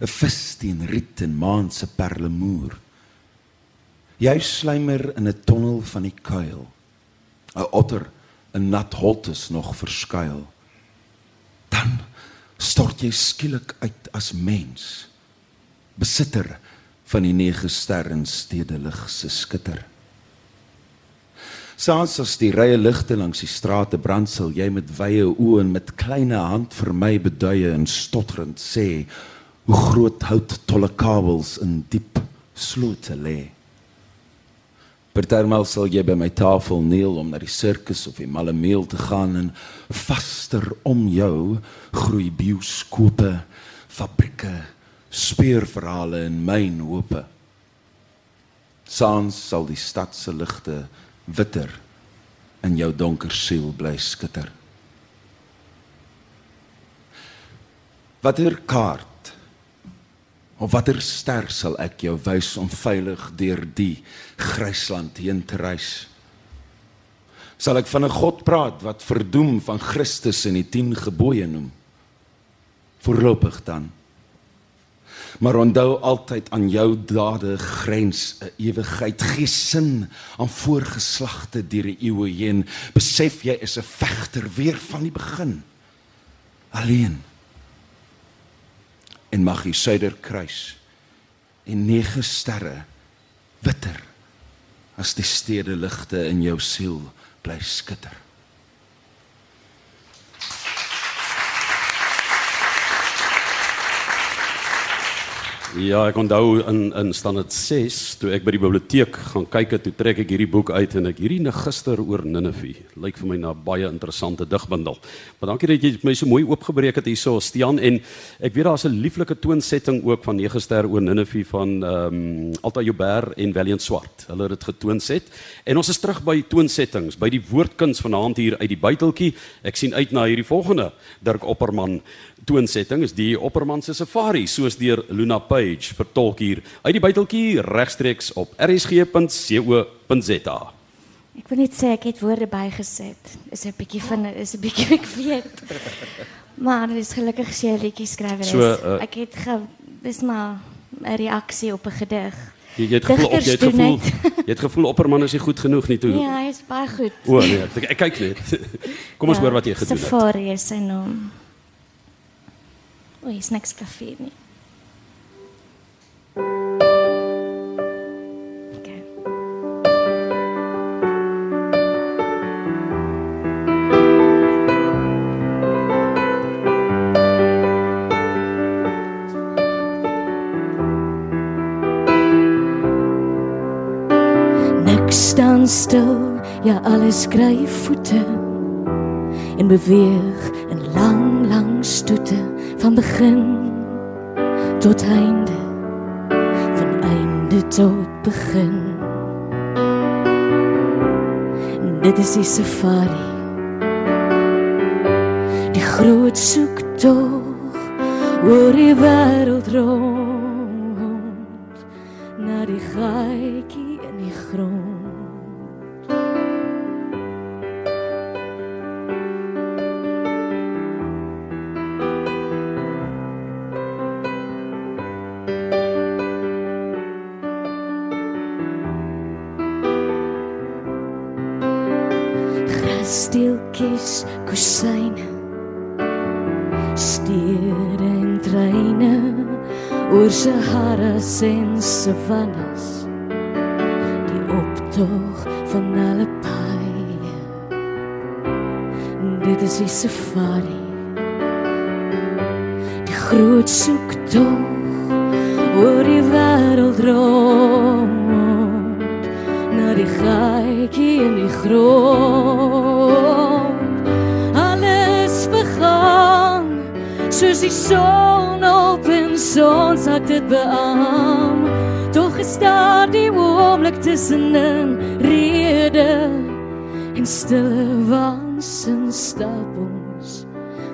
'n vis teen riet en maan se perlemoer. Jy slymer in 'n tonnel van die kuil. 'n Otter in nat holtes nog verskuil. Dan stort jy skielik uit as mens. Besitter van die nege ster in stedelig se skitter. Saans as die rye ligte langs die strate brand sal jy met wye oë en met kleine hand vir my beduie en stotterend sê hoe groot hout tolle kabels in diep slote lê. Partymal sal jy by my tafel kniel om na die sirkus of die malemeel te gaan en vaster om jou groei bioskope, fabrieke, speurverhale en mynhope. Saans sal die stad se ligte witter in jou donker siel bly skitter. Watter kaart of watter ster sal ek jou wys om veilig deur die grysland heen te reis? Sal ek van 'n God praat wat verdoem van Christus en die 10 gebooie noem? Voorlopig dan. Maar onthou altyd aan jou dade grens 'n ewigheid gee sin aan voorgeslagte deur die eeue heen. Besef jy is 'n vegter weer van die begin. Alleen. En mag die suiderkruis en nege sterre witter as die stede ligte in jou siel bly skitter. Ja, ek onthou in in standaard 6 toe ek by die biblioteek gaan kyk het, toe trek ek hierdie boek uit en ek hierdie Negister oor Ninive. Lyk vir my na baie interessante digbundel. Maar dankie dat jy my so mooi oopgebreek het hierso Stian en ek weet daar's 'n lieflike toonsetting ook van Negister oor Ninive van ehm um, Alta Joubert en Valiant Swart. Hulle het dit getoonset en ons is terug by toonsettings, by die woordkuns vanaand hier uit die buiteltjie. Ek sien uit na hierdie volgende Dirk Opperman toonsetting is die Opperman se Safari soos deur Luna Page vertolk hier uit die buiteltjie regstreeks op rsg.co.za. Ek wil net sê ek het woorde bygesit. Is 'n bietjie van is 'n bietjie ek weet. Maar dit is gelukkig 'n liedjie skrywer is. So, uh, ek het ge, dis maar 'n reaksie op 'n gedig. Jy, jy het gevoel op, jy het gevoel <laughs> jy het gevoel Opperman is nie goed genoeg nie toe. Ja, hy is baie goed. O nee, ek, ek kyk net. <laughs> Kom ons hoor wat jy gedoen het. Safari is sy naam. O, is niks kafee nie. Stil, ja alles kry voete en beweeg in lang lang stoete van begin tot einde van einde tot begin. Dit is die safari. Groot soektog oor die wêreld rond savannas die optog van alle paaie. Dit is die safari die groot soektog oor die wêreld rond. Na die gaatjie in die grond. Alles begaan soos die son op en son sak dit beam tog gestaar die oomblik tussenin rede en stille waansin stap ons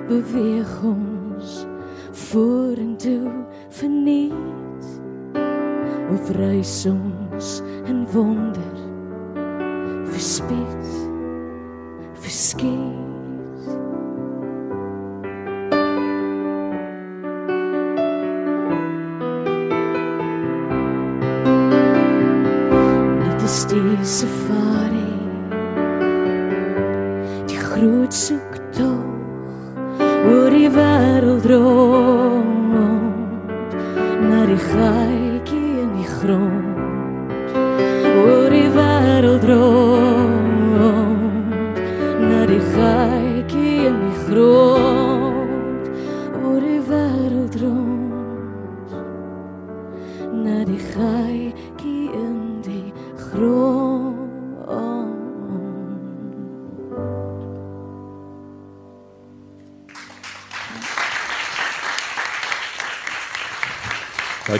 beweeg ons vorentoe verniet of ons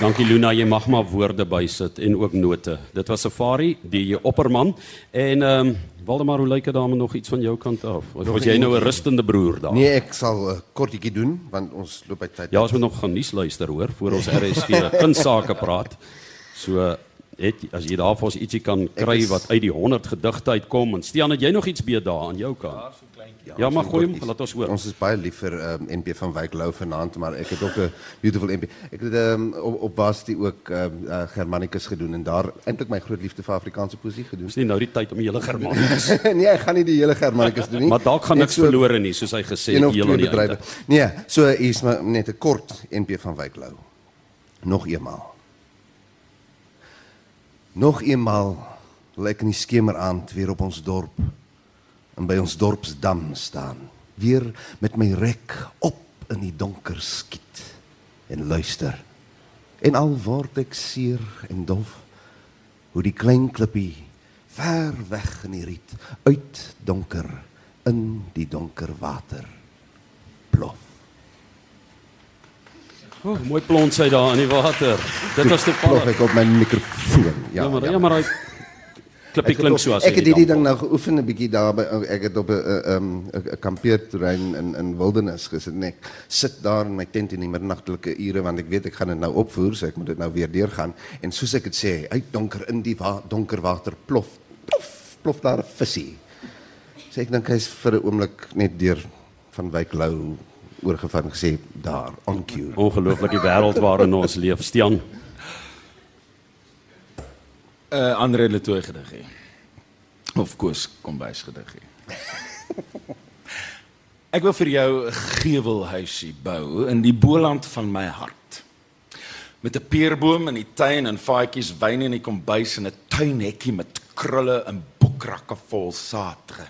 dankie Luna, jy mag maar woorde bysit en ook note. Dit was Safari, die opperman en ehm um, Waldemar, hoe lyk dit daarmee nog iets van jou kant af? Of was jy nou 'n rustende broer daar? Nee, ek sal 'n uh, kortjie doen want ons loop uit tyd. Ja, ons moet nog gaan nuus luister hoor voor ons RSG kunsake praat. So het as jy daar vir ons ietsie kan kry is- wat uit die 100 gedigte uitkom en Stian, het jy nog iets beet daar aan jou kant? Ja, maar gooi hom, laat ons hoor. Ons is baie lief vir um, NP van Wyk Lou vanaand, maar ek het ook 'n beautiful NP. Ek het um, op op Basti ook um, uh, Germanicus gedoen en daar eintlik my groot liefde vir Afrikaanse poesie gedoen. Dis nie nou die tyd om die hele Germanicus. <laughs> nee, ek gaan nie die hele Germanicus doen nie. maar dalk gaan niks verlore nie, soos hy gesê het heel aan die einde. Nee, so hier's maar net 'n kort NP van Wyk Lou. Nog eenmaal. Nog eenmaal wil ek in die skemeraand weer op ons dorp en by ons dorpsdam staan. Weer met my rek op in die donker skiet en luister. En al word ek seer en dof hoe die klein klippie ver weg in die riet uit donker in die donker water plof. O, oh, mooi plons hy daar in die water. Dit was Plof toevallig. ek op my mikrofoon. Ja, ja, maar ja, maar hy klippie klink so as Ek het die hierdie ding nou geoefen 'n bietjie daar by ek het op 'n um, 'n kampeerterrein in in wildernis gesit en ek sit daar in my tent in die middernagtelike ure want ek weet ek gaan dit nou opvoer so ek moet dit nou weer deurgaan en soos ek dit sê uit donker in die wa donker water plof plof plof daar 'n visie. So ek dink hy's vir 'n oomblik net deur van Wyk Lou oorgevat en gesê daar on cue. Ongelooflik die wêreld waarin ons leef, Stian. Uh Andre Letoy gediggie. Of Koos Kombuis gediggie. <laughs> Ek wil vir jou 'n gewelhuisie bou in die boland van my hart. Met 'n peerboom in die tuin en vaatjies wyn in die kombuis en 'n tuinhekkie met krulle en boekrakke vol saadre.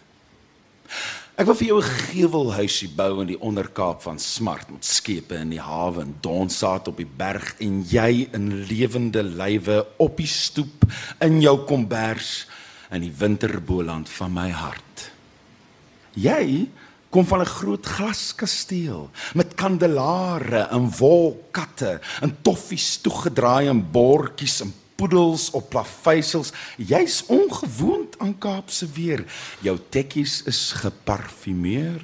Ek wil vir jou 'n gewelhuisie bou in die onderkaap van Smart met skepe in die hawe en donsaad op die berg en jy in lewende lywe op die stoep in jou kombers in die winterboland van my hart. Jy kom van 'n groot glaskasteel met kandelare en wolkatte en toffies toegedraai en bordjies en poedels op plaveisels. Jy's ongewoond aan Kaapse weer. Jou tekkies is geparfumeer.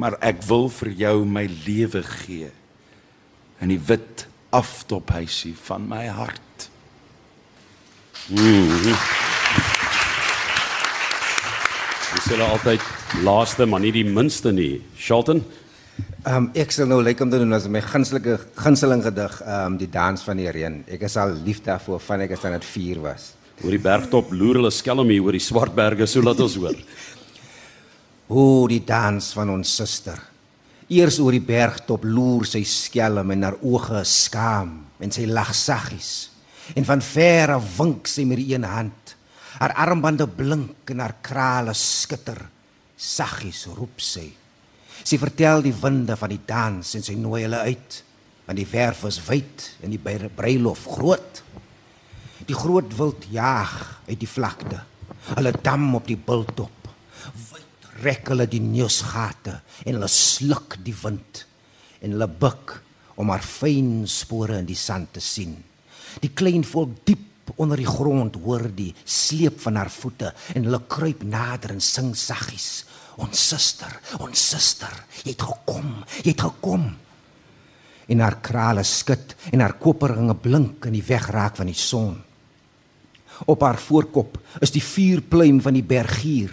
maar ek wil vir jou my lewe gee in die wit aftophuisie van my hart. Mhm. Dis hulle altyd laaste, maar nie die minste nie. Shelton, Um ek sal nou lyk om te doen as my gunstelike gunsteling gedig, um die dans van die reën. Ek is al lief daarvoor van ek as dan dit 4 was. oor die bergtop loer hulle skelm hier oor die swart berge, so laat ons hoor. <laughs> O, die dans van ons suster. Eers oor die bergtop loer sy skelm en haar oë skaam en sy lag saggies. En van ver af wink sy met die een hand. Haar armbande blink en haar krale skitter. Saggies roep sy. Sy vertel die winde van die dans en sy nooi hulle uit. Want die verf is wyd en die bre- bruilof groot. Die groot wild jaag uit die vlakte. Hulle dam op die bultop. Wyd rek hulle die neusgate en hulle sluk die wind en hulle buik om haar fyn spore in die sand te sien. Die klein volk diep onder die grond hoor die sleep van haar voete en hulle kruip nader en sing saggies. Ons suster, ons suster, jy het gekom, jy het gekom. En haar krale skud en haar koperringe blink in die wegraak van die son. Op haar voorkop is die vuurpluim van die bergier.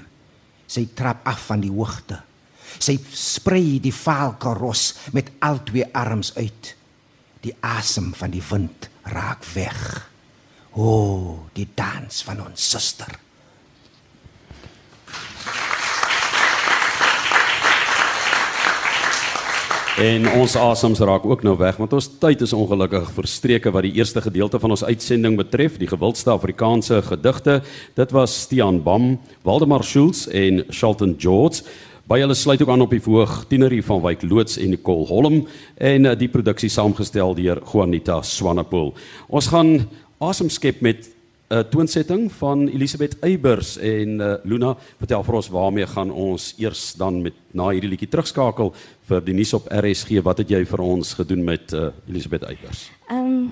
Sy trap af van die hoogte. Sy sprei die vaalkaros met al twee arms uit. Die asem van die wind raak weg. O, die dans van ons suster. En ons asems raak ook nou weg want ons tyd is ongelukkig verstreke wat die eerste gedeelte van ons uitsending betref, die gewildste Afrikaanse gedigte. Dit was Stian Bam, Waldemar Schultz en Shelton George. By hulle sluit ook aan op die voog Tienerie van Wyk Loots en Nicole Holm en eh, die produksie saamgestel deur Juanita Swanepoel. Ons gaan asem skep met 'n toonsetting van Elisabeth Eybers en uh, Luna vertel vir ons waarmee gaan ons eers dan met na hierdie liedjie terugskakel vir die nuus op RSG wat het jy vir ons gedoen met uh, Elisabeth Eybers Ehm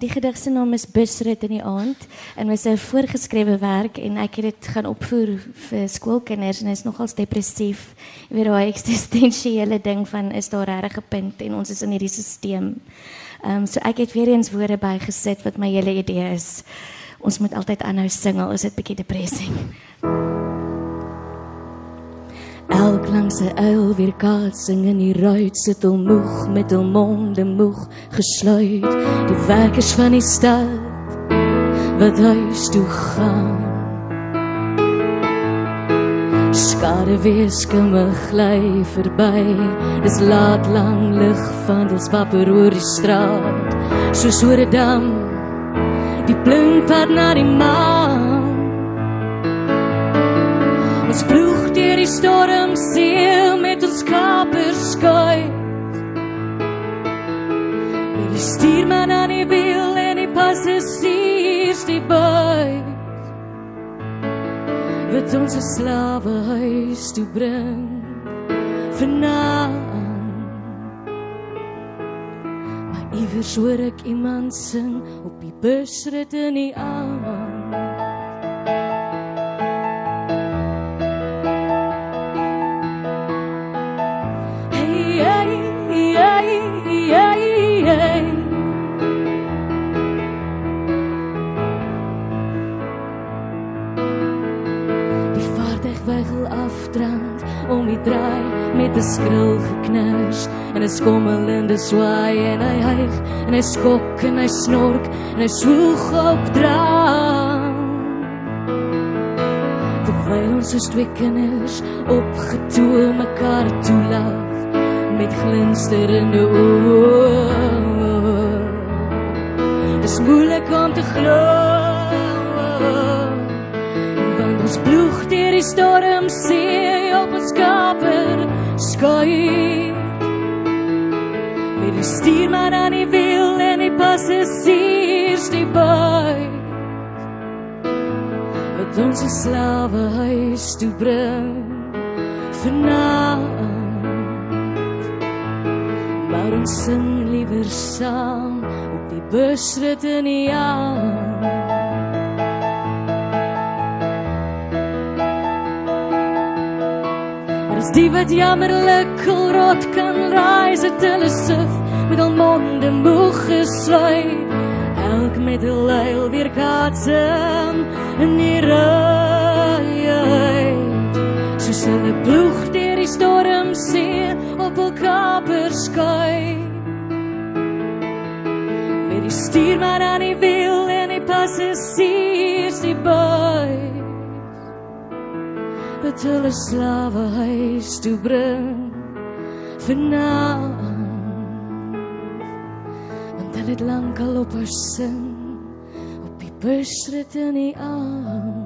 die gedig se naam is Busrit in die aand en dit is 'n voorgeskrewe werk en ek het dit gaan opvoer vir skoolkinders en dit is nogals depressief. Jy weet daai eksistensiële ding van is daar regtig 'n punt en ons is in hierdie stelsel. Ehm um, so ek het weer eens woorde bygesit wat my hele idee is. Ons moet altyd aanhou sing al is dit bietjie depressing. Elk langs 'n uil weer kaatsing in die ruit sit hom moeg met hom monde moeg gesluit. Die werkers van die stad wat huis toe gaan. Skare weer skimme gly verby. Dis laat lang lig van ons wapper oor die straat. Soos oor 'n dam die blink pad na die maan Ons ploeg deur die storm see met ons kapers skuit. Met die stuurman aan die wiel en die passasiers die buit. Wat ons 'n slawe huis toe bring vanaand. Iewers hoor ek iemand sing op die busrit in die aand. Hey, hey, hey, hey, hey. Die vaartuig weigel afdrand om die draai met 'n skril geknars en 'n skommelende swaai en hy hyg en hy skok en hy snork en hy swoeg op draai terwyl ons as twee kinders opgetoe mekaar toelag met glinsterende oë. Dis moeilik om te glo. Want ons deur die storm see op ons kaper skuit. Met die stuurman aan die wiel en die passasiers die buit wat ons 'n slawe huis toe bring vanaand. Maar ons sing liewer saam op die busrit in die aand. Dis die wat jammerlik rot kan reis het hulle suf met al monde moeg gesluit elk met 'n luil weer katsem in die raai soos hulle ploeg deur die storm see op 'n kaper skei met die stuurman aan die wiel en die passasiers die by dat hulle slawe huis toe bring want hulle het op haar sin op die busrit in die aand